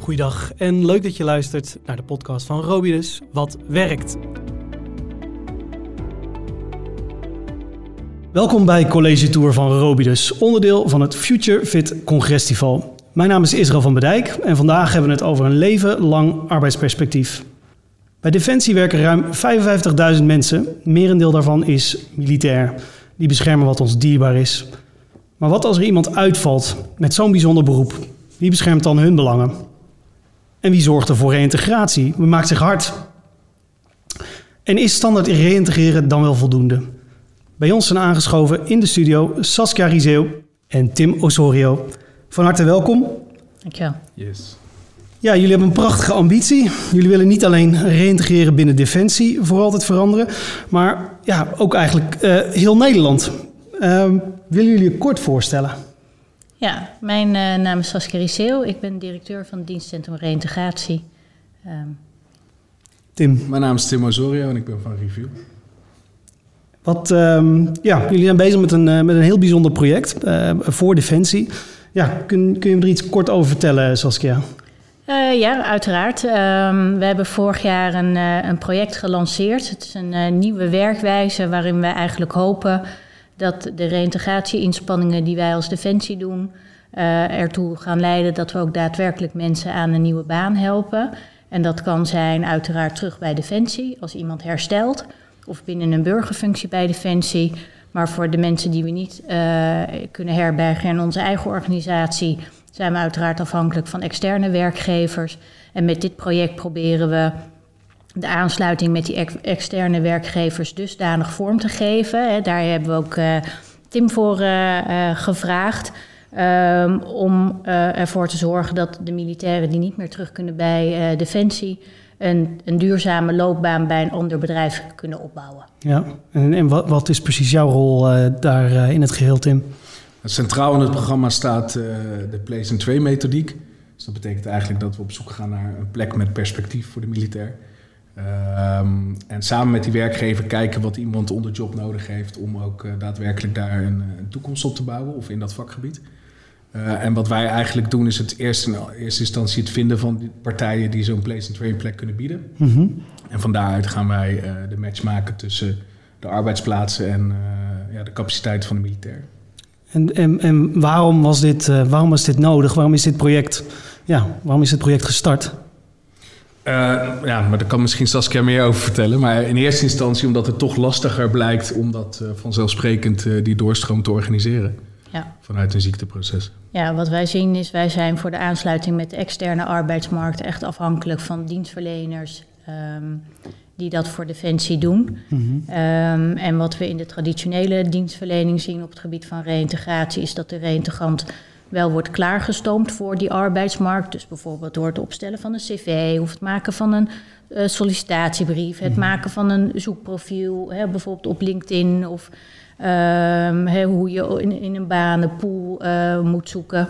Goeiedag en leuk dat je luistert naar de podcast van Robidus, Wat Werkt. Welkom bij College Tour van Robidus, onderdeel van het Future Fit Congrestival. Mijn naam is Israël van Bedijk en vandaag hebben we het over een leven lang arbeidsperspectief. Bij Defensie werken ruim 55.000 mensen, merendeel daarvan is militair. Die beschermen wat ons dierbaar is. Maar wat als er iemand uitvalt met zo'n bijzonder beroep? Wie beschermt dan hun belangen? En wie zorgt er voor reïntegratie? Wie maakt zich hard? En is standaard reïntegreren dan wel voldoende? Bij ons zijn aangeschoven in de studio Saskia Rizeo en Tim Osorio. Van harte welkom. Dankjewel. Yes. Ja, jullie hebben een prachtige ambitie. Jullie willen niet alleen reïntegreren binnen Defensie, voor altijd veranderen, maar ja, ook eigenlijk uh, heel Nederland. Uh, willen jullie je kort voorstellen? Ja, mijn uh, naam is Saskia Riseel. Ik ben directeur van het dienstcentrum Reïntegratie. Um. Tim. Mijn naam is Tim Osorio en ik ben van Review. Wat, um, ja, jullie zijn bezig met een, uh, met een heel bijzonder project uh, voor Defensie. Ja, kun, kun je me er iets kort over vertellen, Saskia? Uh, ja, uiteraard. Um, we hebben vorig jaar een, uh, een project gelanceerd. Het is een uh, nieuwe werkwijze waarin we eigenlijk hopen dat de reïntegratie-inspanningen die wij als Defensie doen, ertoe gaan leiden dat we ook daadwerkelijk mensen aan een nieuwe baan helpen. En dat kan zijn uiteraard terug bij Defensie als iemand herstelt, of binnen een burgerfunctie bij Defensie. Maar voor de mensen die we niet kunnen herbergen in onze eigen organisatie zijn we uiteraard afhankelijk van externe werkgevers. En met dit project proberen we de aansluiting met die ex externe werkgevers dusdanig vorm te geven. Daar hebben we ook uh, Tim voor uh, uh, gevraagd. Um, om ervoor te zorgen dat de militairen die niet meer terug kunnen bij Defensie. Een, een, duurzame loopbaan bij een ander bedrijf kunnen opbouwen. Ja, en, en wat, wat, is precies jouw rol daar in het geheel, Tim? Centraal in het programma staat uh, de Place and Train methodiek. Dus dat betekent eigenlijk dat we op zoek gaan naar een plek met perspectief voor de militair. Um, en samen met die werkgever kijken wat iemand onder job nodig heeft om ook uh, daadwerkelijk daar een, een, toekomst op te bouwen of in dat vakgebied. Uh, en wat wij eigenlijk doen is het eerst in eerste instantie het vinden van die partijen die zo'n place and train plek kunnen bieden. Mm -hmm. En van daaruit gaan wij de match maken tussen de arbeidsplaatsen en ja, de capaciteit van de militair. En, en, en waarom, was dit, waarom was dit nodig? Waarom is dit project, ja, waarom is dit project gestart? Uh, ja, maar daar kan misschien Saskia meer over vertellen. Maar in eerste instantie omdat het toch lastiger blijkt om dat uh, vanzelfsprekend die doorstroom te organiseren. Ja. Vanuit een ziekteproces. Ja, wat wij zien is, wij zijn voor de aansluiting met de externe arbeidsmarkt echt afhankelijk van dienstverleners. Um, die dat voor Defensie doen. Mm -hmm. um, en wat we in de traditionele dienstverlening zien op het gebied van reïntegratie, is dat de reïntegrant wel wordt klaargestoomd voor die arbeidsmarkt. Dus bijvoorbeeld door het opstellen van een cv of het maken van een uh, sollicitatiebrief, het -hmm. maken van een zoekprofiel, hè, bijvoorbeeld op LinkedIn of um, hè, hoe je in, in een banenpool uh, moet zoeken.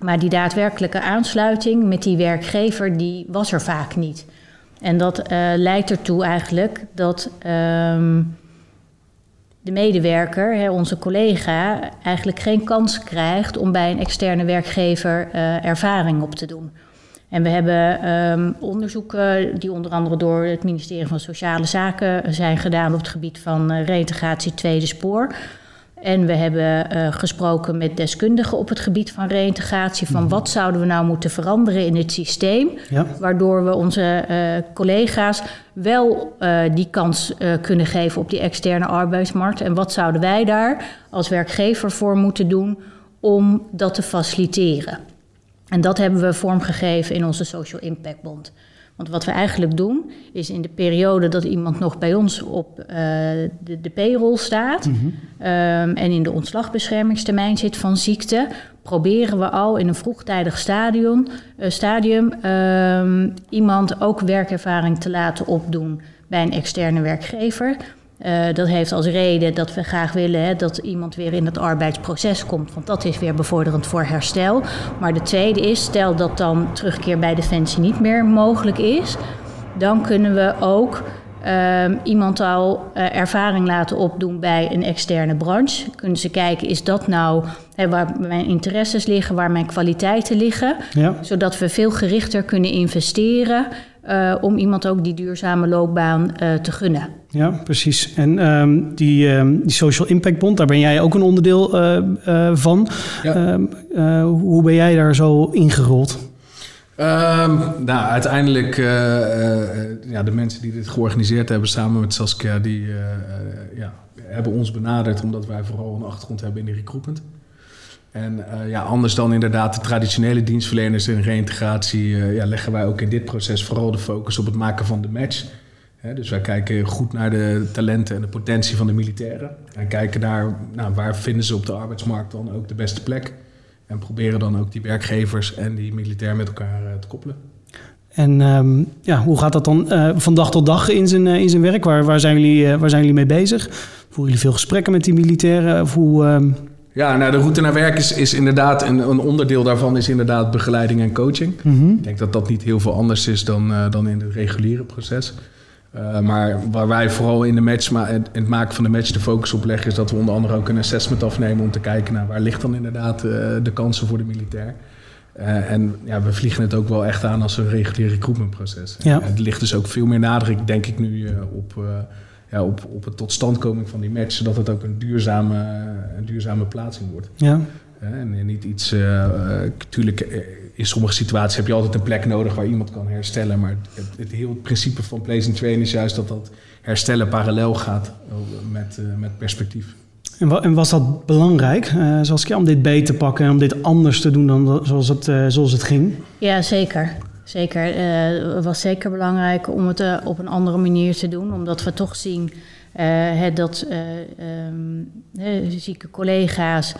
Maar die daadwerkelijke aansluiting met die werkgever, die was er vaak niet. En dat uh, leidt ertoe eigenlijk dat um, de medewerker, hè, onze collega, eigenlijk geen kans krijgt om bij een externe werkgever uh, ervaring op te doen. En we hebben um, onderzoeken die onder andere door het ministerie van Sociale Zaken zijn gedaan op het gebied van uh, reintegratie tweede spoor. En we hebben uh, gesproken met deskundigen op het gebied van reïntegratie. Van wat zouden we nou moeten veranderen in het systeem. Ja. Waardoor we onze uh, collega's wel uh, die kans kunnen geven op die externe arbeidsmarkt. En wat zouden wij daar als werkgever voor moeten doen om dat te faciliteren. En dat hebben we vormgegeven in onze Social Impact Bond. Want wat we eigenlijk doen, is in de periode dat iemand nog bij ons op uh, de, de payroll staat mm -hmm. um, en in de ontslagbeschermingstermijn zit van ziekte, proberen we al in een vroegtijdig stadium, uh, stadium um, iemand ook werkervaring te laten opdoen bij een externe werkgever. Uh, dat heeft als reden dat we graag willen hè, dat iemand weer in het arbeidsproces komt. Want dat is weer bevorderend voor herstel. Maar de tweede is, stel dat dan terugkeer bij Defensie niet meer mogelijk is. Dan kunnen we ook ehm, iemand al uh, ervaring laten opdoen bij een externe branche. Kunnen ze kijken, is dat nou hè, waar mijn interesses liggen, waar mijn kwaliteiten liggen? Ja. Zodat we veel gerichter kunnen investeren uh, om iemand ook die duurzame loopbaan uh, te gunnen. Ja, precies. En um, die, um, die Social Impact Bond, daar ben jij ook een onderdeel uh, van. Ja. Um, hoe ben jij daar zo ingerold? nou, uiteindelijk, ja, de mensen die dit georganiseerd hebben samen met Saskia, die ja, hebben ons benaderd omdat wij vooral een achtergrond hebben in de recruitment. En uh, ja, anders dan inderdaad de traditionele dienstverleners in reïntegratie, uh, ja, leggen wij ook in dit proces vooral de focus op het maken van de match. Dus wij kijken goed naar de talenten en de potentie van de militairen. En kijken naar nou, waar vinden ze op de arbeidsmarkt dan ook de beste plek. En proberen dan ook die werkgevers en die militair met elkaar uh, te koppelen. En um, ja, hoe gaat dat dan van dag tot dag in zijn, in zijn werk? Waar, waar, zijn jullie, waar zijn jullie mee bezig? Voeren jullie veel gesprekken met die militairen? Of hoe, um ja, nou, de route naar werk is, is inderdaad een, een onderdeel daarvan is inderdaad begeleiding en coaching. Mm -hmm. Ik denk dat dat niet heel veel anders is dan, uh, dan in het reguliere proces. Uh, maar waar wij vooral in, de match, maar in het maken van de match de focus op leggen, is dat we onder andere ook een assessment afnemen om te kijken naar waar ligt dan inderdaad uh, de kansen voor de militair. en ja, we vliegen het ook wel echt aan als een regulier recruitmentproces. Ja. Het ligt dus ook veel meer nadruk, denk ik nu, op ja, op, op het totstandkoming van die match, zodat het ook een duurzame, een duurzame plaatsing wordt. Ja. En niet iets. Natuurlijk, uh, in sommige situaties heb je altijd een plek nodig waar iemand kan herstellen. Maar het, het heel het principe van placing train is juist dat dat herstellen parallel gaat met, uh, met perspectief. En, en, was dat belangrijk, uh, zoals ik, om dit beter te pakken en om dit anders te doen dan zoals het, uh, zoals het ging? Ja, zeker. Zeker. Uh, het was zeker belangrijk om het uh, op een andere manier te doen, omdat we toch zien uh, dat um, zieke collega's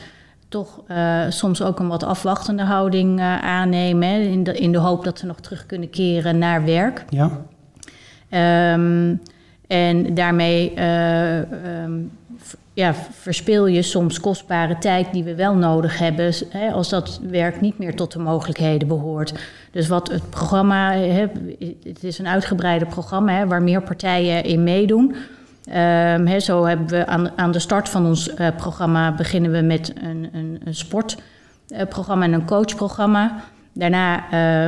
toch soms ook een wat afwachtende houding aannemen, hè, in, de, in de hoop dat ze nog terug kunnen keren naar werk. Ja. Um, en daarmee um, ja, verspil je soms kostbare tijd die we wel nodig hebben hè, als dat werk niet meer tot de mogelijkheden behoort. Dus wat het programma, hè, het is een uitgebreide programma hè, waar meer partijen in meedoen. Um, hè, zo hebben we aan, aan de start van ons uh, programma beginnen we met een, een, sportprogramma en een coachprogramma. Daarna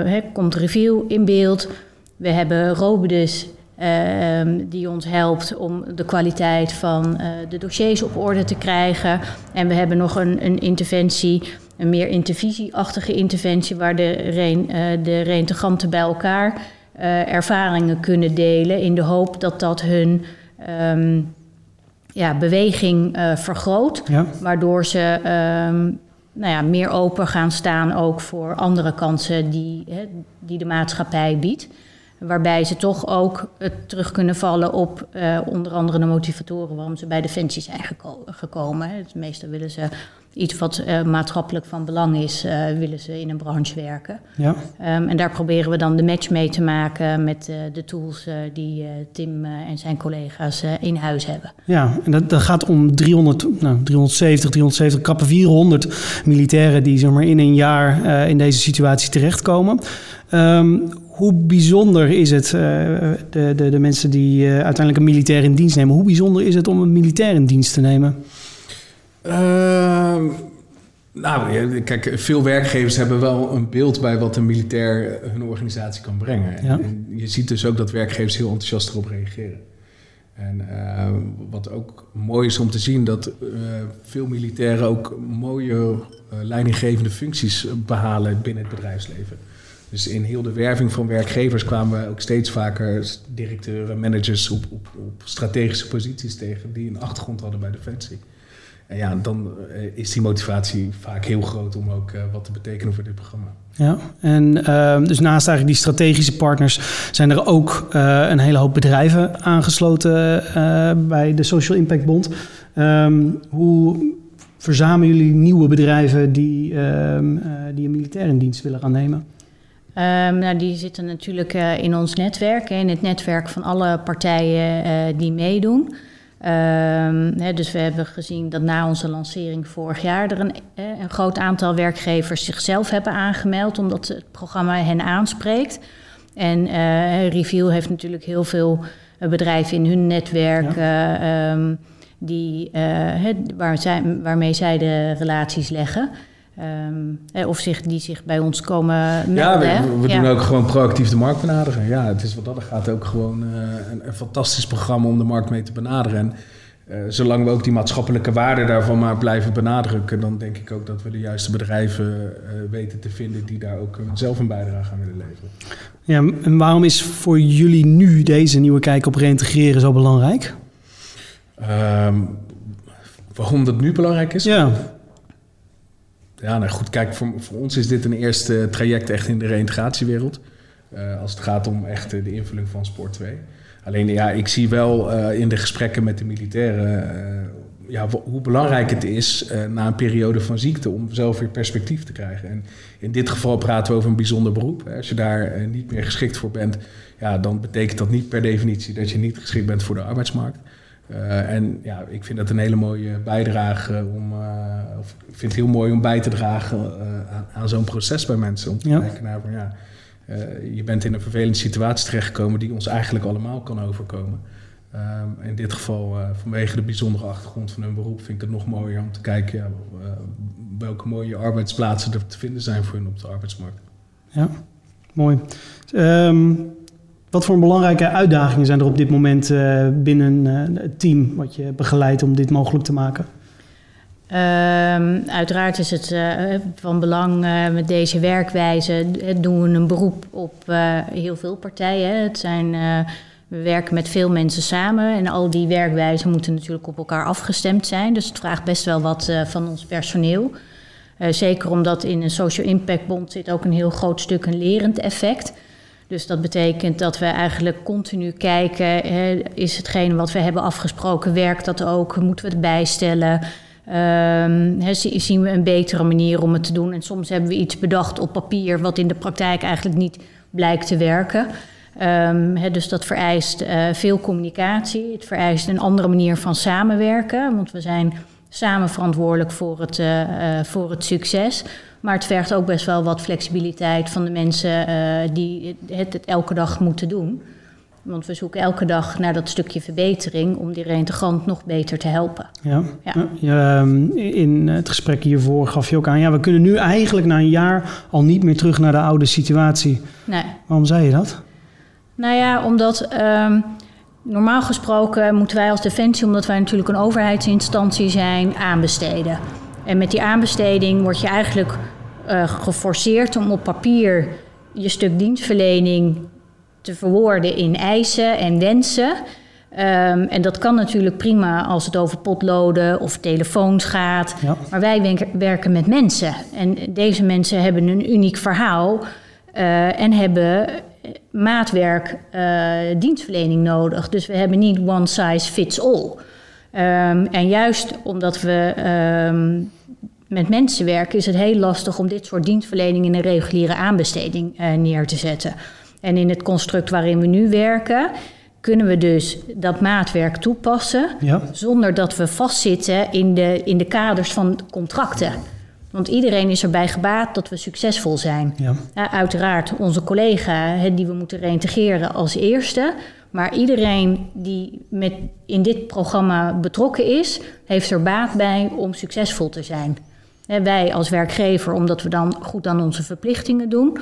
uh, komt review in beeld. We hebben Robidus uh, die ons helpt om de kwaliteit van uh, de dossiers op orde te krijgen. En we hebben nog een, een interventie, een meer intervisieachtige interventie, waar de, reen, uh, de reintegranten bij elkaar ervaringen kunnen delen in de hoop dat dat hun um, ja, beweging vergroot, ja. waardoor ze um, nou ja, meer open gaan staan ook voor andere kansen die, die de maatschappij biedt. Waarbij ze toch ook uh, terug kunnen vallen op uh, onder andere de motivatoren waarom ze bij Defensie zijn geko gekomen. Het meestal willen ze iets wat uh, maatschappelijk van belang is, willen ze in een branche werken. Ja. Um, en daar proberen we dan de match mee te maken met de tools die Tim en zijn collega's in huis hebben. Ja, en dat, dat gaat om 300, nou, 370, 370 kappen 400 militairen die zeg maar, in een jaar in deze situatie terechtkomen. Um, hoe bijzonder is het, uh, de, de, de mensen die uh, uiteindelijk een militair in dienst nemen, hoe bijzonder is het om een militair in dienst te nemen? Uh, nou, kijk, veel werkgevers hebben wel een beeld bij wat een militair hun organisatie kan brengen. Ja. En je ziet dus ook dat werkgevers heel enthousiast erop reageren. En uh, wat ook mooi is om te zien, dat uh, veel militairen ook mooie leidinggevende functies behalen binnen het bedrijfsleven. Dus in heel de werving van werkgevers kwamen we ook steeds vaker directeuren, managers op, op, op strategische posities tegen die een achtergrond hadden bij Defensie. En ja, dan is die motivatie vaak heel groot om ook uh, wat te betekenen voor dit programma. Ja, en uh, dus naast eigenlijk die strategische partners zijn er ook uh, een hele hoop bedrijven aangesloten bij de Social Impact Bond. Um, hoe verzamelen jullie nieuwe bedrijven die, um, die een militair in dienst willen gaan nemen? Um, nou, die zitten natuurlijk uh, in ons netwerk, in het netwerk van alle partijen uh, die meedoen. Um, hè, dus we hebben gezien dat na onze lancering vorig jaar er een, een groot aantal werkgevers zichzelf hebben aangemeld, omdat het programma hen aanspreekt. En uh, Reveal heeft natuurlijk heel veel bedrijven in hun netwerk. Ehm, die, waar zij, waarmee zij de relaties leggen. Um, of zich, die zich bij ons komen melden. Ja, we, we doen ook gewoon proactief de markt benaderen. Ja, het is wat dat gaat ook gewoon uh, een, een, fantastisch programma om de markt mee te benaderen. En uh, zolang we ook die maatschappelijke waarde daarvan maar blijven benadrukken, dan denk ik ook dat we de juiste bedrijven uh, weten te vinden die daar ook zelf een bijdrage aan willen leveren. Ja, en waarom is voor jullie nu deze nieuwe kijk op reintegreren zo belangrijk? Um, waarom dat nu belangrijk is? Ja. Ja, nou goed, kijk, voor, voor ons is dit een eerste traject echt in de reïntegratiewereld. Uh, als het gaat om echt de invulling van Sport 2. Alleen ja, ik zie wel uh, in de gesprekken met de militairen ja, hoe belangrijk het is na een periode van ziekte om zelf weer perspectief te krijgen. En in dit geval praten we over een bijzonder beroep. Als je daar niet meer geschikt voor bent, ja, dan betekent dat niet per definitie dat je niet geschikt bent voor de arbeidsmarkt. Uh, en ja, ik vind dat een hele mooie bijdrage om. Uh, of ik vind het heel mooi om bij te dragen uh, aan, aan zo'n proces bij mensen. Om te ja. kijken naar van ja, je bent in een vervelende situatie terechtgekomen die ons eigenlijk allemaal kan overkomen. in dit geval, vanwege de bijzondere achtergrond van hun beroep, vind ik het nog mooier om te kijken ja, welke mooie arbeidsplaatsen er te vinden zijn voor hun op de arbeidsmarkt. Ja, mooi. Um, wat voor belangrijke uitdagingen zijn er op dit moment uh, binnen uh, het team wat je begeleidt om dit mogelijk te maken? Um, uiteraard is het uh, van belang met deze werkwijze. doen we een beroep op heel veel partijen. Het zijn, we werken met veel mensen samen en al die werkwijzen moeten natuurlijk op elkaar afgestemd zijn. Dus het vraagt best wel wat van ons personeel. zeker omdat in een social impact bond zit ook een heel groot stuk een lerend effect. Dus dat betekent dat we eigenlijk continu kijken, hè, is hetgene wat we hebben afgesproken, werkt dat ook? Moeten we het bijstellen? He, zien we een betere manier om het te doen? En soms hebben we iets bedacht op papier wat in de praktijk eigenlijk niet blijkt te werken. He, dus dat vereist uh, veel communicatie. Het vereist een andere manier van samenwerken, want we zijn samen verantwoordelijk voor het, uh, uh, voor het succes. Maar het vergt ook best wel wat flexibiliteit van de mensen uh, die het, het, elke dag moeten doen. Want we zoeken elke dag naar dat stukje verbetering om die reintegrant nog beter te helpen. Ja. ja. ja ehm, in het gesprek hiervoor gaf je ook aan, ja, we kunnen nu eigenlijk na een jaar al niet meer terug naar de oude situatie. Nee. Waarom zei je dat? Nou ja, omdat um, normaal gesproken moeten wij als Defensie, omdat wij natuurlijk een overheidsinstantie zijn, aanbesteden. En met die aanbesteding word je eigenlijk uh, geforceerd om op papier je stuk dienstverlening te verwoorden in eisen en wensen. Um, en dat kan natuurlijk prima als het over potloden of telefoons gaat. Ja. Maar wij werken met mensen. En deze mensen hebben een uniek verhaal uh, en hebben maatwerk uh, dienstverlening nodig. Dus we hebben niet one size fits all. Um, en juist omdat we um, met mensen werken, is het heel lastig om dit soort dienstverlening in een reguliere aanbesteding uh, neer te zetten. En in het construct waarin we nu werken, kunnen we dus dat maatwerk toepassen ja. zonder dat we vastzitten in de, in de kaders van contracten. Want iedereen is erbij gebaat dat we succesvol zijn. Ja. Uiteraard onze collega he, die we moeten reintegreren als eerste. Maar iedereen die met in dit programma betrokken is, heeft er baat bij om succesvol te zijn. Wij als werkgever, omdat we dan goed aan onze verplichtingen doen.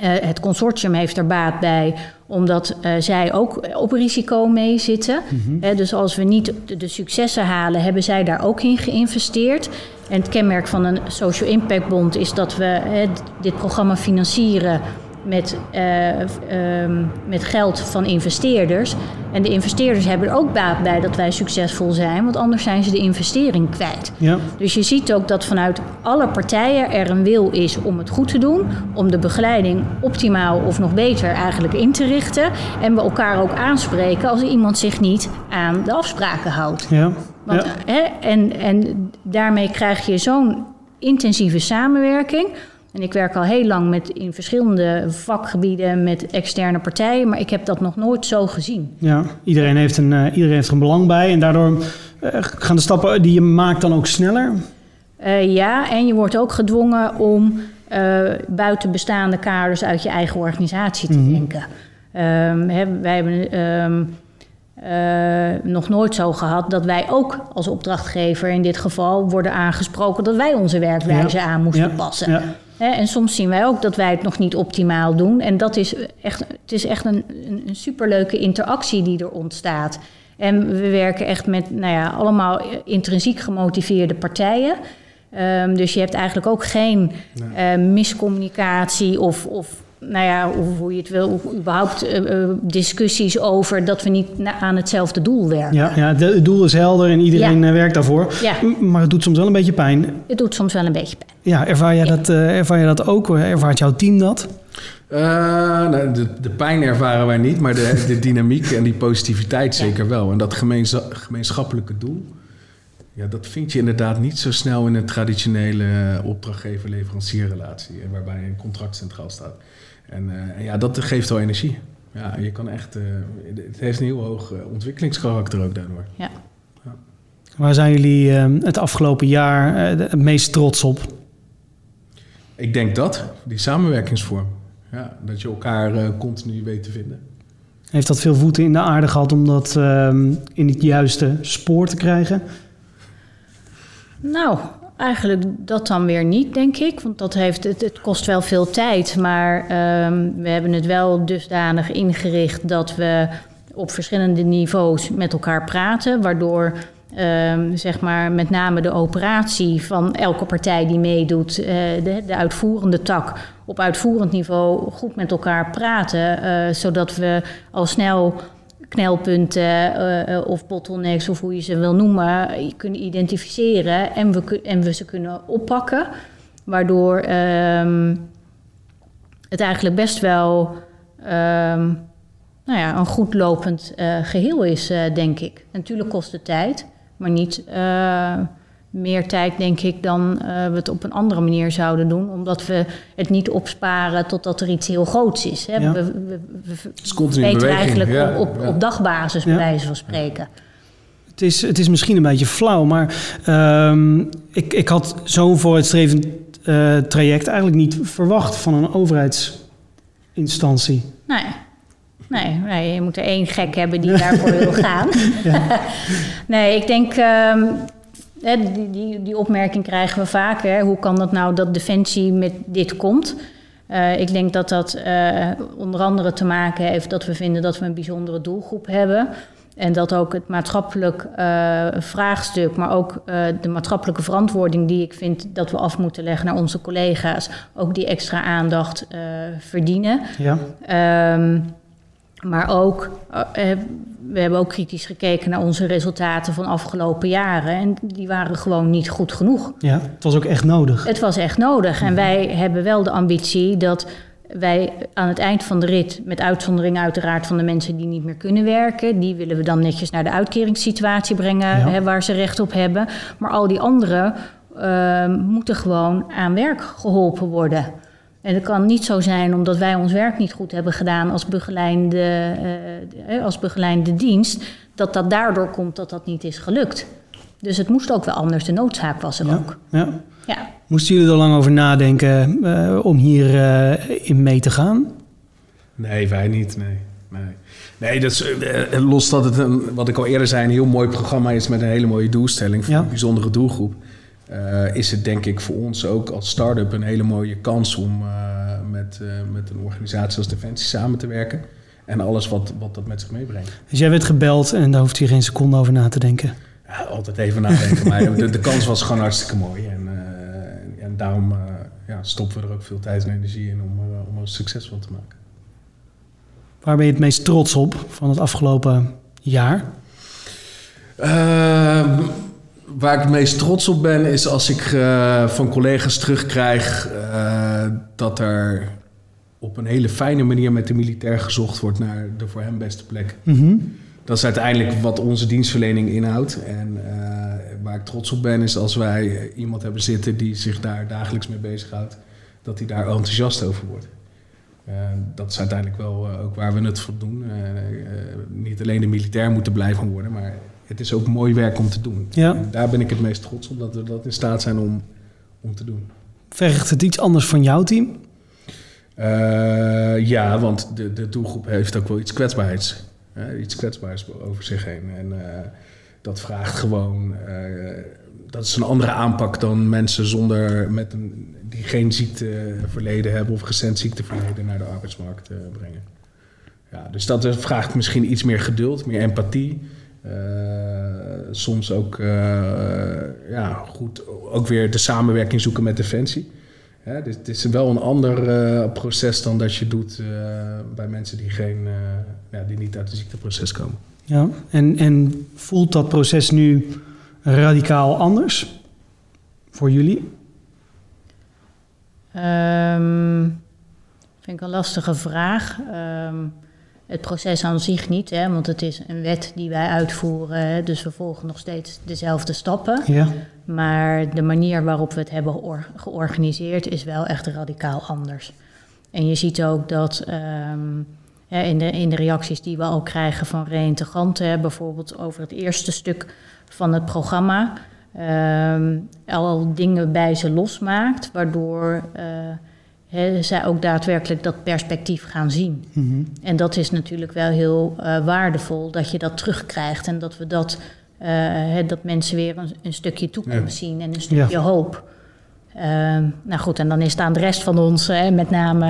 Uh, het consortium heeft er baat bij, omdat uh, zij ook op risico mee zitten. Mm -hmm. uh, dus als we niet de, de, successen halen, hebben zij daar ook in geïnvesteerd. En het kenmerk van een Social Impact Bond is dat we dit programma financieren met, uh, um, met geld van investeerders. En de investeerders hebben er ook baat bij dat wij succesvol zijn, want anders zijn ze de investering kwijt. Ja. Dus je ziet ook dat vanuit alle partijen er een wil is om het goed te doen, om de begeleiding optimaal of nog beter eigenlijk in te richten. En we elkaar ook aanspreken als iemand zich niet aan de afspraken houdt. Ja. Want, ja. Hè, en, en daarmee krijg je zo'n intensieve samenwerking. En ik werk al heel lang met, in verschillende vakgebieden met externe partijen, maar ik heb dat nog nooit zo gezien. Ja, iedereen heeft, een, uh, iedereen heeft er een belang bij en daardoor uh, gaan de stappen die je maakt dan ook sneller? Uh, ja, en je wordt ook gedwongen om buiten bestaande kaders uit je eigen organisatie te -hmm. denken. Ehm, hè, wij hebben eh, nog nooit zo gehad dat wij ook als opdrachtgever in dit geval worden aangesproken dat wij onze werkwijze Ja. aan moesten Ja. passen. Ja. En soms zien wij ook dat wij het nog niet optimaal doen. En dat is echt, het is echt een, een, een superleuke interactie die er ontstaat. En we werken echt met nou ja, allemaal intrinsiek gemotiveerde partijen. Ehm, dus je hebt eigenlijk ook geen eh, miscommunicatie of, of nou ja, hoe, hoe je het wil, überhaupt eh, eh, discussies over dat we niet aan hetzelfde doel werken. Ja, ja, het doel is helder en iedereen Ja. eh, werkt daarvoor. Ja. Maar het doet soms wel een beetje pijn. Het doet soms wel een beetje pijn. Ja, ervaar jij, Dat, eh, ervaar jij dat ook? Ervaart jouw team dat? Eh, nou, de, de pijn ervaren wij niet, maar de, de dynamiek en die positiviteit zeker wel. En dat gemeenschappelijke doel, ja, dat vind je inderdaad niet zo snel in een traditionele eh, opdrachtgever-leverancierrelatie, eh, waarbij een contract centraal staat. En, eh, en ja, dat geeft wel energie. Ja, je kan echt, eh, het heeft een heel hoog ontwikkelingskarakter ook daardoor. Ja. Waar zijn jullie eh, het afgelopen jaar het meest trots op? Ik denk dat, die samenwerkingsvorm. Ja, dat je elkaar eh, continu weet te vinden. Heeft dat veel voeten in de aarde gehad om dat ehm, in het juiste spoor te krijgen? Nou, eigenlijk dat dan weer niet, denk ik. Want dat heeft, het, kost wel veel tijd. Maar ehm, we hebben het wel dusdanig ingericht dat we op verschillende niveaus met elkaar praten. Waardoor ehm, zeg maar met name de operatie van elke partij die meedoet, eh, de, de uitvoerende tak op uitvoerend niveau goed met elkaar praten. eh, zodat we al snel knelpunten eh, eh, of bottlenecks of hoe je ze wil noemen, kunnen identificeren en we, en we ze kunnen oppakken. Waardoor ehm, het eigenlijk best wel ehm, nou ja, een goed lopend eh, geheel is, denk ik. Natuurlijk kost het tijd, maar niet meer tijd, denk ik, dan eh, we het op een andere manier zouden doen. Omdat we het niet opsparen totdat er iets heel groots is. Hè? Ja. We, we, we, weten eigenlijk ja, op, op, ja. op dagbasis, bij Ja. wijze van spreken. Het is, het is misschien een beetje flauw, maar ehm, ik, ik had zo'n vooruitstrevend eh, traject eigenlijk niet verwacht van een overheidsinstantie. Nee. Nee, nee, je moet er één gek hebben die daarvoor wil gaan. nee, ik denk, ehm, die, die, die opmerking krijgen we vaker. Hoe kan dat nou dat Defensie met dit komt? Eh, ik denk dat dat eh, onder andere te maken heeft dat we vinden dat we een bijzondere doelgroep hebben. En dat ook het maatschappelijk eh, vraagstuk, maar ook de maatschappelijke verantwoording die ik vind dat we af moeten leggen naar onze collega's, ook die extra aandacht verdienen. Ja, Ehm, maar ook, eh, eh, we hebben ook kritisch gekeken naar onze resultaten van afgelopen jaren. En die waren gewoon niet goed genoeg. ja, het was ook echt nodig. Het was echt nodig. En wij hebben wel de ambitie dat wij aan het eind van de rit, met uitzondering uiteraard van de mensen die niet meer kunnen werken, die willen we dan netjes naar de uitkeringssituatie brengen Ja. hè, waar ze recht op hebben. Maar al die anderen ehm, moeten gewoon aan werk geholpen worden. En het kan niet zo zijn omdat wij ons werk niet goed hebben gedaan als begeleide, eh, als begeleide dienst, dat dat daardoor komt dat dat niet is gelukt. Dus het moest ook wel anders. De noodzaak was er Ja, ook. ja. Ja. Moesten jullie er lang over nadenken eh, om hier eh, in mee te gaan? Nee, wij niet. Nee. Nee, nee dat is, eh, los dat het, een, wat ik al eerder zei, een heel mooi programma is met een hele mooie doelstelling voor Ja. een bijzondere doelgroep. Eh, is het denk ik voor ons ook als start-up een hele mooie kans om eh, met, eh, met een organisatie als Defensie samen te werken. En alles wat, wat dat met zich meebrengt. Dus jij werd gebeld en daar hoeft je geen seconde over na te denken. Ja, altijd even nadenken, maar de, de kans was gewoon hartstikke mooi. En, en daarom ja, stoppen we er ook veel tijd en energie in om, om er een succes van te maken. Waar ben je het meest trots op van het afgelopen jaar? Ehm, waar ik het meest trots op ben, is als ik eh, van collega's terugkrijg eh, dat er op een hele fijne manier met de militair gezocht wordt naar de voor hem beste plek. Mhm. Dat is uiteindelijk wat onze dienstverlening inhoudt. En eh, waar ik trots op ben, is als wij iemand hebben zitten die zich daar dagelijks mee bezighoudt, dat hij daar enthousiast over wordt. Dat is uiteindelijk wel ook waar we het voor doen. Niet alleen de militair moeten blijven worden, maar het is ook mooi werk om te doen. Ja. En daar ben ik het meest trots op, dat we dat in staat zijn om, om te doen. Vergt het iets anders van jouw team? Eh, ja, want de, de doelgroep heeft ook wel iets kwetsbaarheids. iets kwetsbaars over zich heen. En dat vraagt gewoon dat is een andere aanpak dan mensen zonder met een, die geen ziekteverleden hebben of recent ziekteverleden naar de arbeidsmarkt brengen. Ja, dus dat vraagt misschien iets meer geduld, meer empathie. Uh, soms ook, uh, ja, goed, ook weer de samenwerking zoeken met Defensie. Ja, dit, dit is wel een ander proces dan dat je doet bij mensen die, geen, ja, die niet uit het ziekteproces komen. Ja, en, en voelt dat proces nu radicaal anders voor jullie? Um, vind ik een lastige vraag. Ehm, het proces aan zich niet, hè, want het is een wet die wij uitvoeren. dus we volgen nog steeds dezelfde stappen. Ja. Maar de manier waarop we het hebben georganiseerd is wel echt radicaal anders. En je ziet ook dat ehm, in, de, in de reacties die we al krijgen van reïntegranten, bijvoorbeeld over het eerste stuk van het programma. Ehm, al dingen bij ze losmaakt, waardoor uh, zij ook daadwerkelijk dat perspectief gaan zien. Mhm. En dat is natuurlijk wel heel uh, waardevol dat je dat terugkrijgt en dat we dat, uh, dat mensen weer een, een stukje toekomst zien en een stukje hoop. Ehm, nou goed, en dan is het aan de rest van ons, met name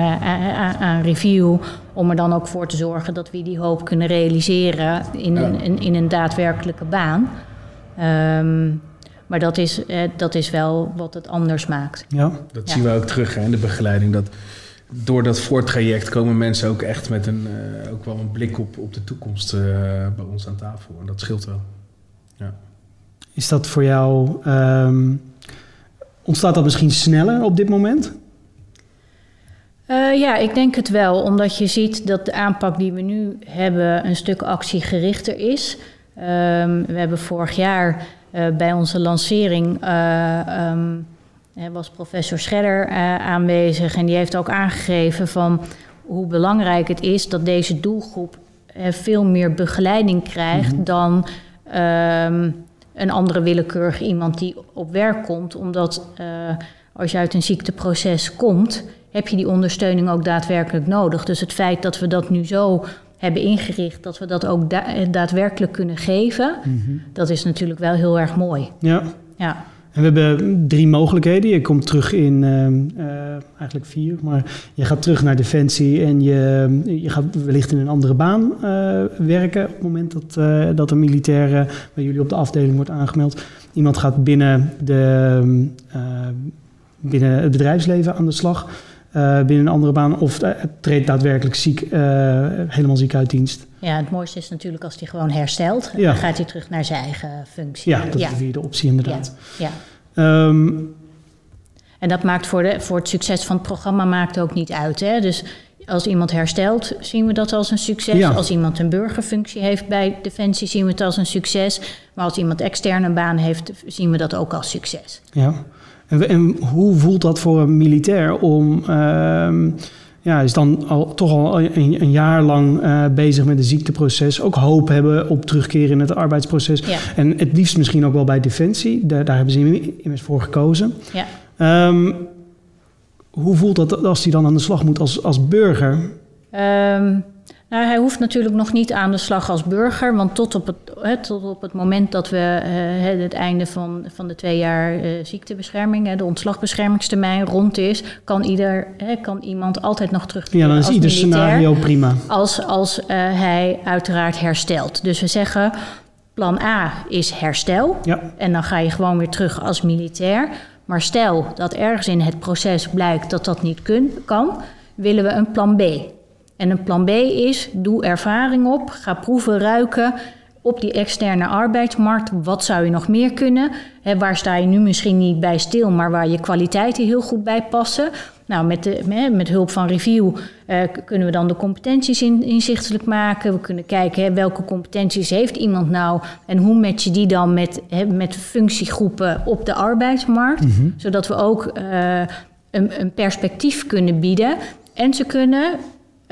aan review, om er dan ook voor te zorgen dat we die hoop kunnen realiseren in, een, in een daadwerkelijke baan. Um, maar dat is, eh, dat is wel wat het anders maakt. Ja. Dat zien we ook terug hè, in de begeleiding. Dat door dat voortraject komen mensen ook echt met een, uh, ook wel een blik op, op de toekomst uh, bij ons aan tafel. En dat scheelt wel. Ja. Is dat voor jou, um, ontstaat dat misschien sneller op dit moment? Uh, ja, ik denk het wel. Omdat je ziet dat de aanpak die we nu hebben een stuk actiegerichter is. Um, we hebben vorig jaar uh, bij onze lancering uh, um, was professor Scherder uh, aanwezig en die heeft ook aangegeven van hoe belangrijk het is dat deze doelgroep veel meer begeleiding krijgt mm -hmm. dan um, een andere willekeurig iemand die op werk komt, omdat als je uit een ziekteproces komt, heb je die ondersteuning ook daadwerkelijk nodig. Dus het feit dat we dat nu zo hebben ingericht, dat we dat ook daadwerkelijk kunnen geven, mhm. dat is natuurlijk wel heel erg mooi. Ja. ja. En we hebben drie mogelijkheden. Je komt terug in, uh, eigenlijk vier, maar je gaat terug naar Defensie en je, je gaat wellicht in een andere baan uh, werken op het moment dat, uh, dat een militair bij jullie op de afdeling wordt aangemeld. Iemand gaat binnen, de, binnen het bedrijfsleven aan de slag. Uh, binnen een andere baan of uh, treedt daadwerkelijk ziek, uh, helemaal ziek uit dienst. Ja, het mooiste is natuurlijk als hij gewoon herstelt. Ja. Dan gaat hij terug naar zijn eigen functie. Ja, dat ja. is de vierde optie inderdaad. Ja. ja. Um, en dat maakt voor, de, voor het succes van het programma maakt ook niet uit. Hè? Dus als iemand herstelt, zien we dat als een succes. Ja. Als iemand een burgerfunctie heeft bij Defensie, zien we het als een succes. Maar als iemand externe baan heeft, zien we dat ook als succes. Ja. En, en, hoe voelt dat voor een militair om, uh, ja, is dan al, toch al een, een jaar lang uh, bezig met een ziekteproces, ook hoop hebben op terugkeren in het arbeidsproces. Ja. En het liefst misschien ook wel bij Defensie, daar, daar hebben ze immers voor gekozen. Ja. Um, hoe voelt dat als hij dan aan de slag moet als, als burger? Um, nou, hij hoeft natuurlijk nog niet aan de slag als burger, want tot op het, hè, tot op het moment dat we uh, het einde van, van de twee jaar uh, ziektebescherming, hè, de ontslagbeschermingstermijn rond is, kan, ieder, hè, kan iemand altijd nog terug. Ja, dan is ieder scenario prima. Als, als uh, hij uiteraard herstelt. Dus we zeggen, plan A is herstel. Ja. En dan ga je gewoon weer terug als militair. Maar stel dat ergens in het proces blijkt dat dat niet kun, kan, willen we een plan B. En een plan B is, doe ervaring op, ga proeven, ruiken op die externe arbeidsmarkt. Wat zou je nog meer kunnen? He, waar sta je nu misschien niet bij stil, maar waar je kwaliteiten heel goed bij passen? Nou, met, de, met hulp van review uh, kunnen we dan de competenties in, inzichtelijk maken. We kunnen kijken he, welke competenties heeft iemand nou en hoe match je die dan met, he, met functiegroepen op de arbeidsmarkt. Mm -hmm. Zodat we ook uh, een, een perspectief kunnen bieden. En ze kunnen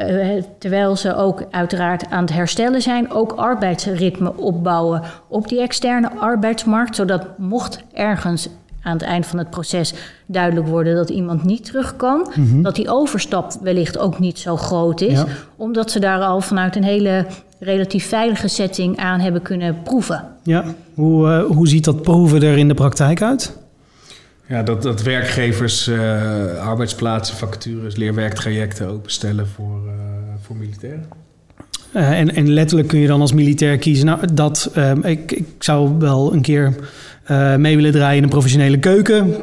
uh, terwijl ze ook uiteraard aan het herstellen zijn, ook arbeidsritme opbouwen op die externe arbeidsmarkt. Zodat mocht ergens aan het eind van het proces duidelijk worden dat iemand niet terug kan. Dat die overstap wellicht ook niet zo groot is. Ja. Omdat ze daar al vanuit een hele relatief veilige setting aan hebben kunnen proeven. Ja, hoe, eh, hoe ziet dat proeven er in de praktijk uit? Ja, dat, dat werkgevers eh, arbeidsplaatsen, vacatures, leerwerktrajecten openstellen voor, eh, voor militairen. Eh, en, en letterlijk kun je dan als militair kiezen. Nou, dat, eh, ik, ik zou wel een keer mee willen draaien in een professionele keuken.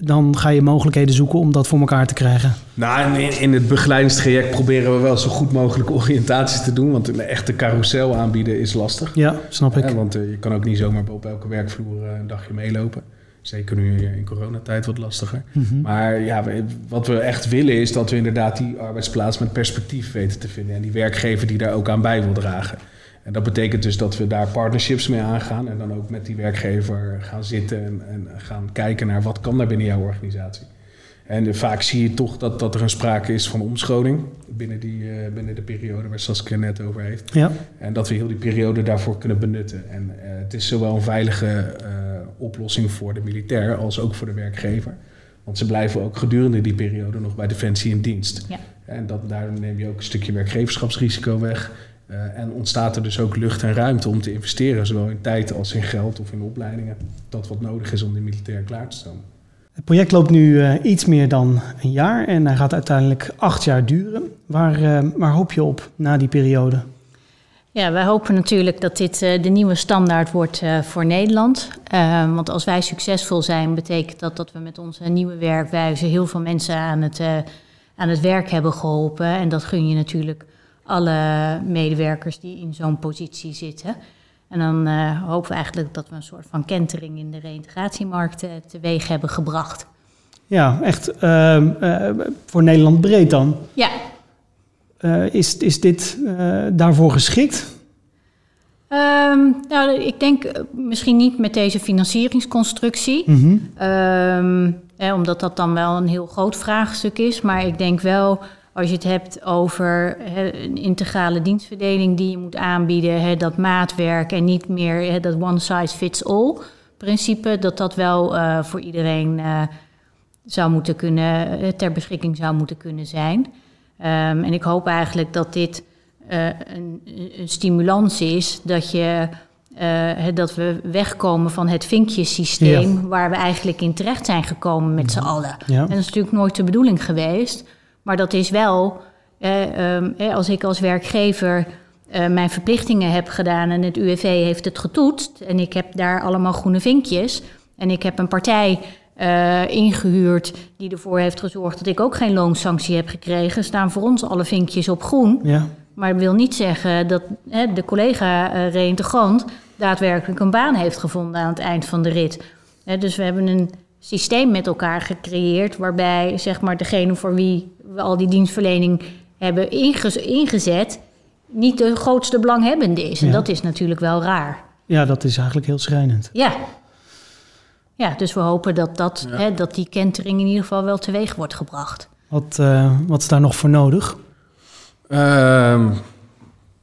Dan ga je mogelijkheden zoeken om dat voor elkaar te krijgen. Nou, in, in het begeleidingstraject proberen we wel zo goed mogelijk oriëntatie te doen. Want een echte carousel aanbieden is lastig. Ja, snap ik. Want je kan ook niet zomaar op elke werkvloer een dagje meelopen. Zeker nu in coronatijd wat lastiger. Mhm. Maar ja, wat we echt willen is dat we inderdaad die arbeidsplaats met perspectief weten te vinden. En die werkgever die daar ook aan bij wil dragen. En dat betekent dus dat we daar partnerships mee aangaan. En dan ook met die werkgever gaan zitten en, en gaan kijken naar wat kan daar binnen jouw organisatie. En eh, vaak zie je toch dat, dat er een sprake is van omscholing binnen, die, eh, binnen de periode waar Saskia net over heeft. Ja, En dat we heel die periode daarvoor kunnen benutten. En eh, het is zowel een veilige oplossing voor de militair als ook voor de werkgever. Want ze blijven ook gedurende die periode nog bij Defensie in dienst. Ja. En dat, daar neem je ook een stukje werkgeverschapsrisico weg. Eh, en ontstaat er dus ook lucht en ruimte om te investeren, zowel in tijd als in geld of in opleidingen. Dat wat nodig is om de militair klaar te staan. het project loopt nu eh, iets meer dan een jaar en hij gaat uiteindelijk acht jaar duren. Waar, eh, waar hoop je op na die periode? Ja, wij hopen natuurlijk dat dit eh, de nieuwe standaard wordt eh, voor Nederland. Eh, want als wij succesvol zijn, betekent dat dat we met onze nieuwe werkwijze heel veel mensen aan het, eh, aan het werk hebben geholpen. En dat gun je natuurlijk alle medewerkers die in zo'n positie zitten. En dan hopen we eigenlijk dat we een soort van kentering in de reïntegratiemarkt eh, teweeg hebben gebracht. Ja, echt ehm, eh, voor Nederland breed dan. Ja, Eh, is, is dit eh, daarvoor geschikt? Ehm, nou, ik denk eh, misschien niet met deze financieringsconstructie. Mhm. Ehm, hè, omdat dat dan wel een heel groot vraagstuk is. Maar ik denk wel, als je het hebt over hè, een integrale dienstverdeling die je moet aanbieden, hè, dat maatwerk en niet meer hè, dat one size fits all principe, dat dat wel voor iedereen zou moeten kunnen, ter beschikking zou moeten kunnen zijn. Ehm, en ik hoop eigenlijk dat dit eh, een, een stimulans is dat je eh, dat we wegkomen van het vinkjesysteem waar we eigenlijk in terecht zijn gekomen met z'n allen. Ja. En dat is natuurlijk nooit de bedoeling geweest, maar dat is wel, eh, ehm, eh, als ik als werkgever eh, mijn verplichtingen heb gedaan en het UWV heeft het getoetst en ik heb daar allemaal groene vinkjes en ik heb een partij eh, ingehuurd die ervoor heeft gezorgd dat ik ook geen loonsanctie heb gekregen, staan voor ons alle vinkjes op groen. Ja, Maar dat wil niet zeggen dat hè, de collega eh reïntegrant daadwerkelijk een baan heeft gevonden aan het eind van de rit. Hè, dus we hebben een systeem met elkaar gecreëerd waarbij zeg maar, degene voor wie we al die dienstverlening hebben ingez- ingezet, niet de grootste belanghebbende is. En Ja. dat is natuurlijk wel raar. ja, dat is eigenlijk heel schrijnend. Ja. Ja, dus we hopen dat, dat, hè, dat die kentering in ieder geval wel teweeg wordt gebracht. Wat, eh, wat is daar nog voor nodig? Ehm,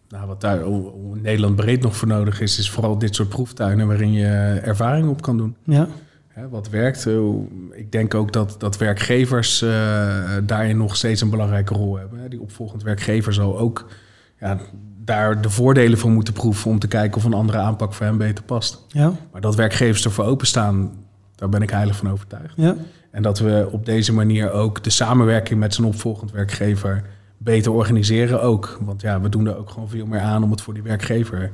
nou, wat daar in Nederland breed nog voor nodig is, is vooral dit soort proeftuinen waarin je ervaring op kan doen. Ja, Hè, wat werkt. Eh, Ik denk ook dat, dat werkgevers eh, daarin nog steeds een belangrijke rol hebben. hè. Die opvolgend werkgever zal ook ja, daar de voordelen van moeten proeven om te kijken of een andere aanpak voor hem beter past. ja, Maar dat werkgevers ervoor openstaan, daar ben ik heilig van overtuigd. ja. En dat we op deze manier ook de samenwerking met zijn opvolgend werkgever beter organiseren ook. Want ja, we doen er ook gewoon veel meer aan om het voor die werkgever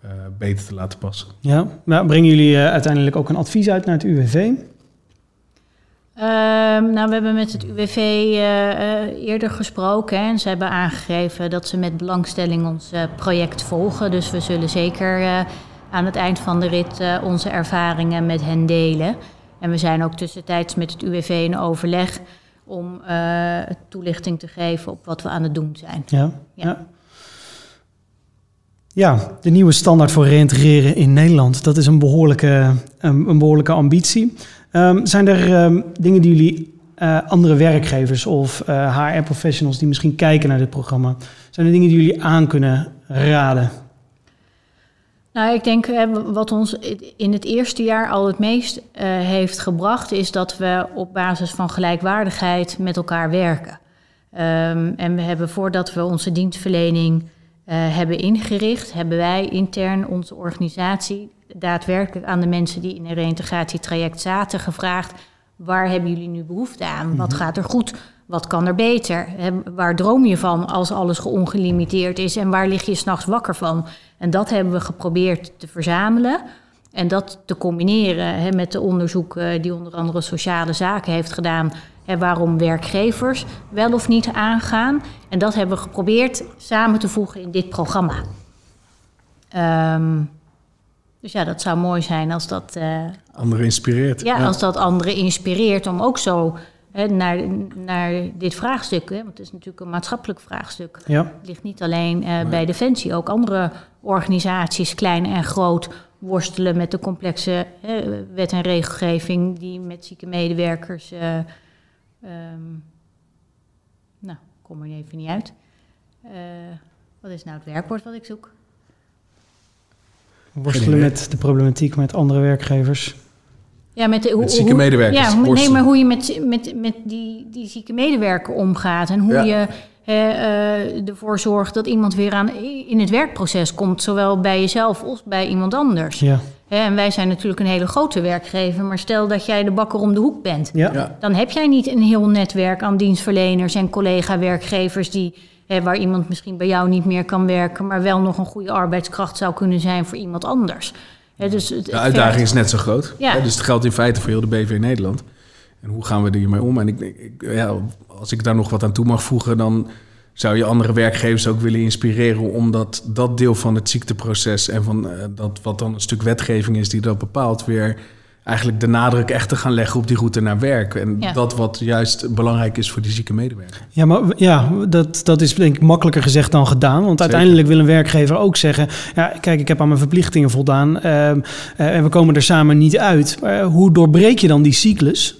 eh, beter te laten passen. ja. Maar brengen jullie eh, uiteindelijk ook een advies uit naar het UWV? Ehm, nou, we hebben met het UWV eh, eh, eerder gesproken hè, en ze hebben aangegeven dat ze met belangstelling ons eh, project volgen. Dus we zullen zeker eh, aan het eind van de rit eh, onze ervaringen met hen delen. En we zijn ook tussentijds met het UWV in overleg om eh, toelichting te geven op wat we aan het doen zijn. Ja. Ja. ja. De nieuwe standaard voor reïntegreren in Nederland. Dat is een behoorlijke, een, een behoorlijke ambitie. Ehm, zijn er ehm, dingen die jullie eh, andere werkgevers of HR-professionals die misschien kijken naar dit programma, zijn er dingen die jullie aan kunnen raden? Nou, ik denk wat ons in het eerste jaar al het meest heeft gebracht, is dat we op basis van gelijkwaardigheid met elkaar werken. Um, en we hebben voordat we onze dienstverlening hebben ingericht, hebben wij intern onze organisatie daadwerkelijk aan de mensen die in een reïntegratietraject zaten gevraagd: waar hebben jullie nu behoefte aan? Wat mhm. gaat er goed? Wat kan er beter? waar droom je van als alles geongelimiteerd is? En waar lig je s'nachts wakker van? En dat hebben we geprobeerd te verzamelen. En dat te combineren met de onderzoeken die onder andere sociale zaken heeft gedaan. Waarom werkgevers wel of niet aangaan. En dat hebben we geprobeerd samen te voegen in dit programma. Um, dus ja, dat zou mooi zijn als dat... Uh, anderen inspireert. Ja, als dat anderen inspireert om ook zo hè, naar, naar dit vraagstuk... Hè, want het is natuurlijk een maatschappelijk vraagstuk. Ja. Het ligt niet alleen uh, bij Defensie. Ook andere organisaties, klein en groot... worstelen met de complexe wet en regelgeving... die met zieke medewerkers... Uh, um, nou, kom er even niet uit. wat is nou het werkwoord wat ik zoek? Worstelen met de problematiek met andere werkgevers. Ja, met, de, hoe, zieke medewerkers. Ja, nee, maar hoe je met, met, met die, die zieke medewerker omgaat. En hoe je uh, ervoor zorgt dat iemand weer aan, in het werkproces komt. Zowel bij jezelf als bij iemand anders. Ja. en wij zijn natuurlijk een hele grote werkgever. Maar stel dat jij de bakker om de hoek bent. Ja. Dan heb jij niet een heel netwerk aan dienstverleners en collega-werkgevers... die waar iemand misschien bij jou niet meer kan werken, maar wel nog een goede arbeidskracht zou kunnen zijn voor iemand anders. Dus de uitdaging is net zo groot. Ja. dus het geldt in feite voor heel de BV Nederland. En hoe gaan we hiermee om? En ik, ik, ja, als ik daar nog wat aan toe mag voegen, dan zou je andere werkgevers ook willen inspireren om dat, dat deel van het ziekteproces en van uh, dat wat dan een stuk wetgeving is die dat bepaalt, weer eigenlijk de nadruk echt te gaan leggen op die route naar werk. En dat wat juist belangrijk is voor die zieke medewerker. Ja, maar ja, dat, dat is denk ik makkelijker gezegd dan gedaan. Want uiteindelijk wil een werkgever ook zeggen... ja, kijk, ik heb aan mijn verplichtingen voldaan... Ehm, eh, en we komen er samen niet uit. Maar hoe doorbreek je dan die cyclus?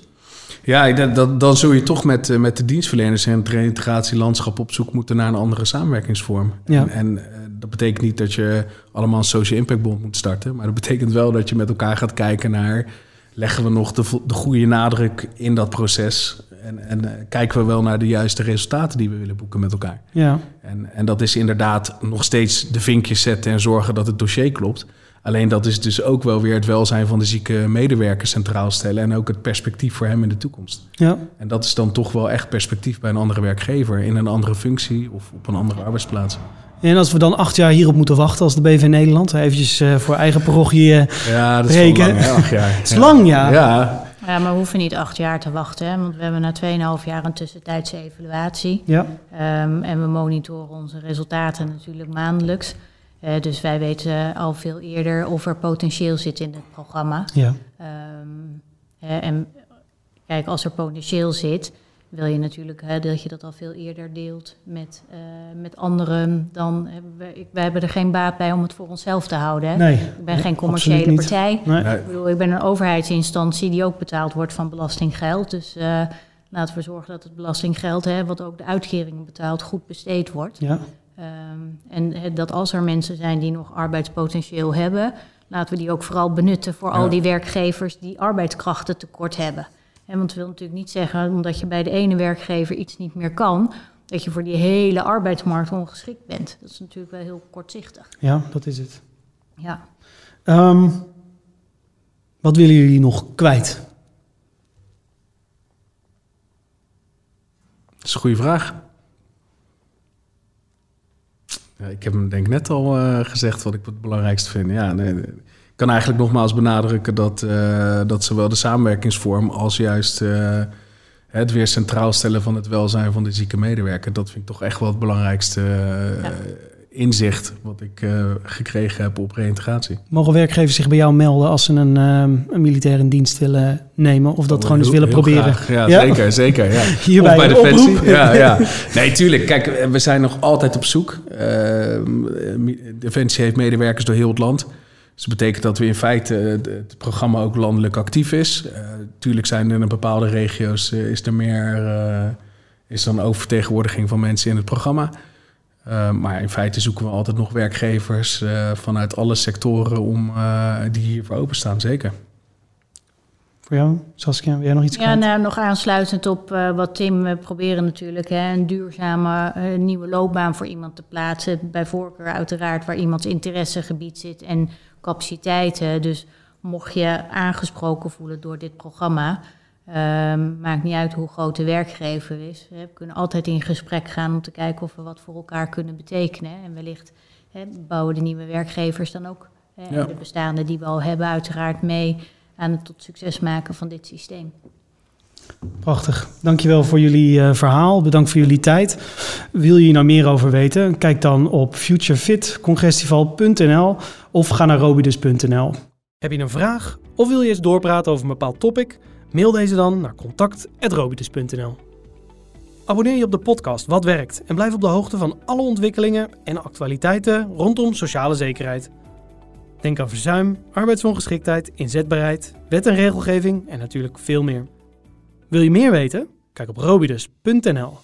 Ja, dat, dan zul je toch met, eh, met de dienstverleners en het reintegratielandschap op zoek moeten naar een andere samenwerkingsvorm. Ja. En, en eh, dat betekent niet dat je allemaal een social impact bond moet starten. Maar dat betekent wel dat je met elkaar gaat kijken naar... leggen we nog de, de goede nadruk in dat proces... En, en uh, kijken we wel naar de juiste resultaten die we willen boeken met elkaar. Ja. En, en dat is inderdaad nog steeds de vinkjes zetten en zorgen dat het dossier klopt. Alleen dat is dus ook wel weer het welzijn van de zieke medewerker centraal stellen. En ook het perspectief voor hem in de toekomst. Ja. En dat is dan toch wel echt perspectief bij een andere werkgever in een andere functie of op een andere arbeidsplaats. En als we dan acht jaar hierop moeten wachten als de BV Nederland, eventjes uh, voor eigen parochie uh, Ja, dat is lang, acht jaar. Het is lang, ja. ja. Ja, maar we hoeven niet acht jaar te wachten, hè, want we hebben na 2,5 jaar een tussentijdse evaluatie. Ja. Um, en we monitoren onze resultaten natuurlijk maandelijks. Uh, dus wij weten al veel eerder of er potentieel zit in het programma. Ja. Um, en kijk, als er potentieel zit, wil je natuurlijk hè, dat je dat al veel eerder deelt met, uh, met anderen. Dan hebben we, ik, wij hebben er geen baat bij om het voor onszelf te houden. Hè. Nee, ik ben geen commerciële partij. Nee. Ik bedoel, ik ben een overheidsinstantie die ook betaald wordt van belastinggeld. Dus uh, laten we zorgen dat het belastinggeld, hè, wat ook de uitkeringen betaalt, goed besteed wordt. Ja. Um, en dat als er mensen zijn die nog arbeidspotentieel hebben, laten we die ook vooral benutten voor al die werkgevers die arbeidskrachten tekort hebben. En want het wil natuurlijk niet zeggen, omdat je bij de ene werkgever iets niet meer kan, dat je voor die hele arbeidsmarkt ongeschikt bent. Dat is natuurlijk wel heel kortzichtig. Ja, dat is het. Ja. Um, wat willen jullie nog kwijt? Dat is een goede vraag. Ja, ik heb hem denk ik net al uh, gezegd wat ik het belangrijkste vind. Ja, nee, kan eigenlijk nogmaals benadrukken dat, uh, dat zowel de samenwerkingsvorm als juist uh, het weer centraal stellen van het welzijn van de zieke medewerker, dat vind ik toch echt wel het belangrijkste uh, inzicht wat ik gekregen heb op reïntegratie. Mogen werkgevers zich bij jou melden als ze een, een militair in dienst willen nemen of dat oh, gewoon eens willen proberen? Ja, ja, zeker, zeker. Ja. Hierbij of bij Defensie. Ja, ja. Nee, tuurlijk. Kijk, we zijn nog altijd op zoek. Defensie heeft medewerkers door heel het land. Dus dat betekent dat we in feite eh, het programma ook landelijk actief is. Uh, tuurlijk zijn er in bepaalde regio's uh, is er meer is dan oververtegenwoordiging van mensen in het programma. Uh, maar in feite zoeken we altijd nog werkgevers uh, vanuit alle sectoren om, uh, die hiervoor openstaan, zeker. Voor jou, Saskia, wil jij nog iets Ja, nou, nog aansluitend op wat Tim, we proberen natuurlijk hè, een duurzame nieuwe loopbaan voor iemand te plaatsen. Bij voorkeur uiteraard waar iemands interessegebied zit en capaciteiten. Dus mocht je aangesproken voelen door dit programma, Um, maakt niet uit hoe groot de werkgever is. We kunnen altijd in gesprek gaan om te kijken of we wat voor elkaar kunnen betekenen. En wellicht bouwen de nieuwe werkgevers dan ook ja. de bestaande die we al hebben uiteraard mee aan het tot succes maken van dit systeem. Prachtig. Dankjewel voor jullie uh, verhaal. Bedankt voor jullie tijd. Wil je hier nou meer over weten? Kijk dan op futurefitcongestival.nl of ga naar robidus.nl. Heb je een vraag of wil je eens doorpraten over een bepaald topic? Mail deze dan naar contact.robitus.nl. Abonneer je op de podcast Wat Werkt en blijf op de hoogte van alle ontwikkelingen en actualiteiten rondom sociale zekerheid. Denk aan verzuim, arbeidsongeschiktheid, inzetbaarheid, wet en regelgeving en natuurlijk veel meer. Wil je meer weten? Kijk op robidus.nl.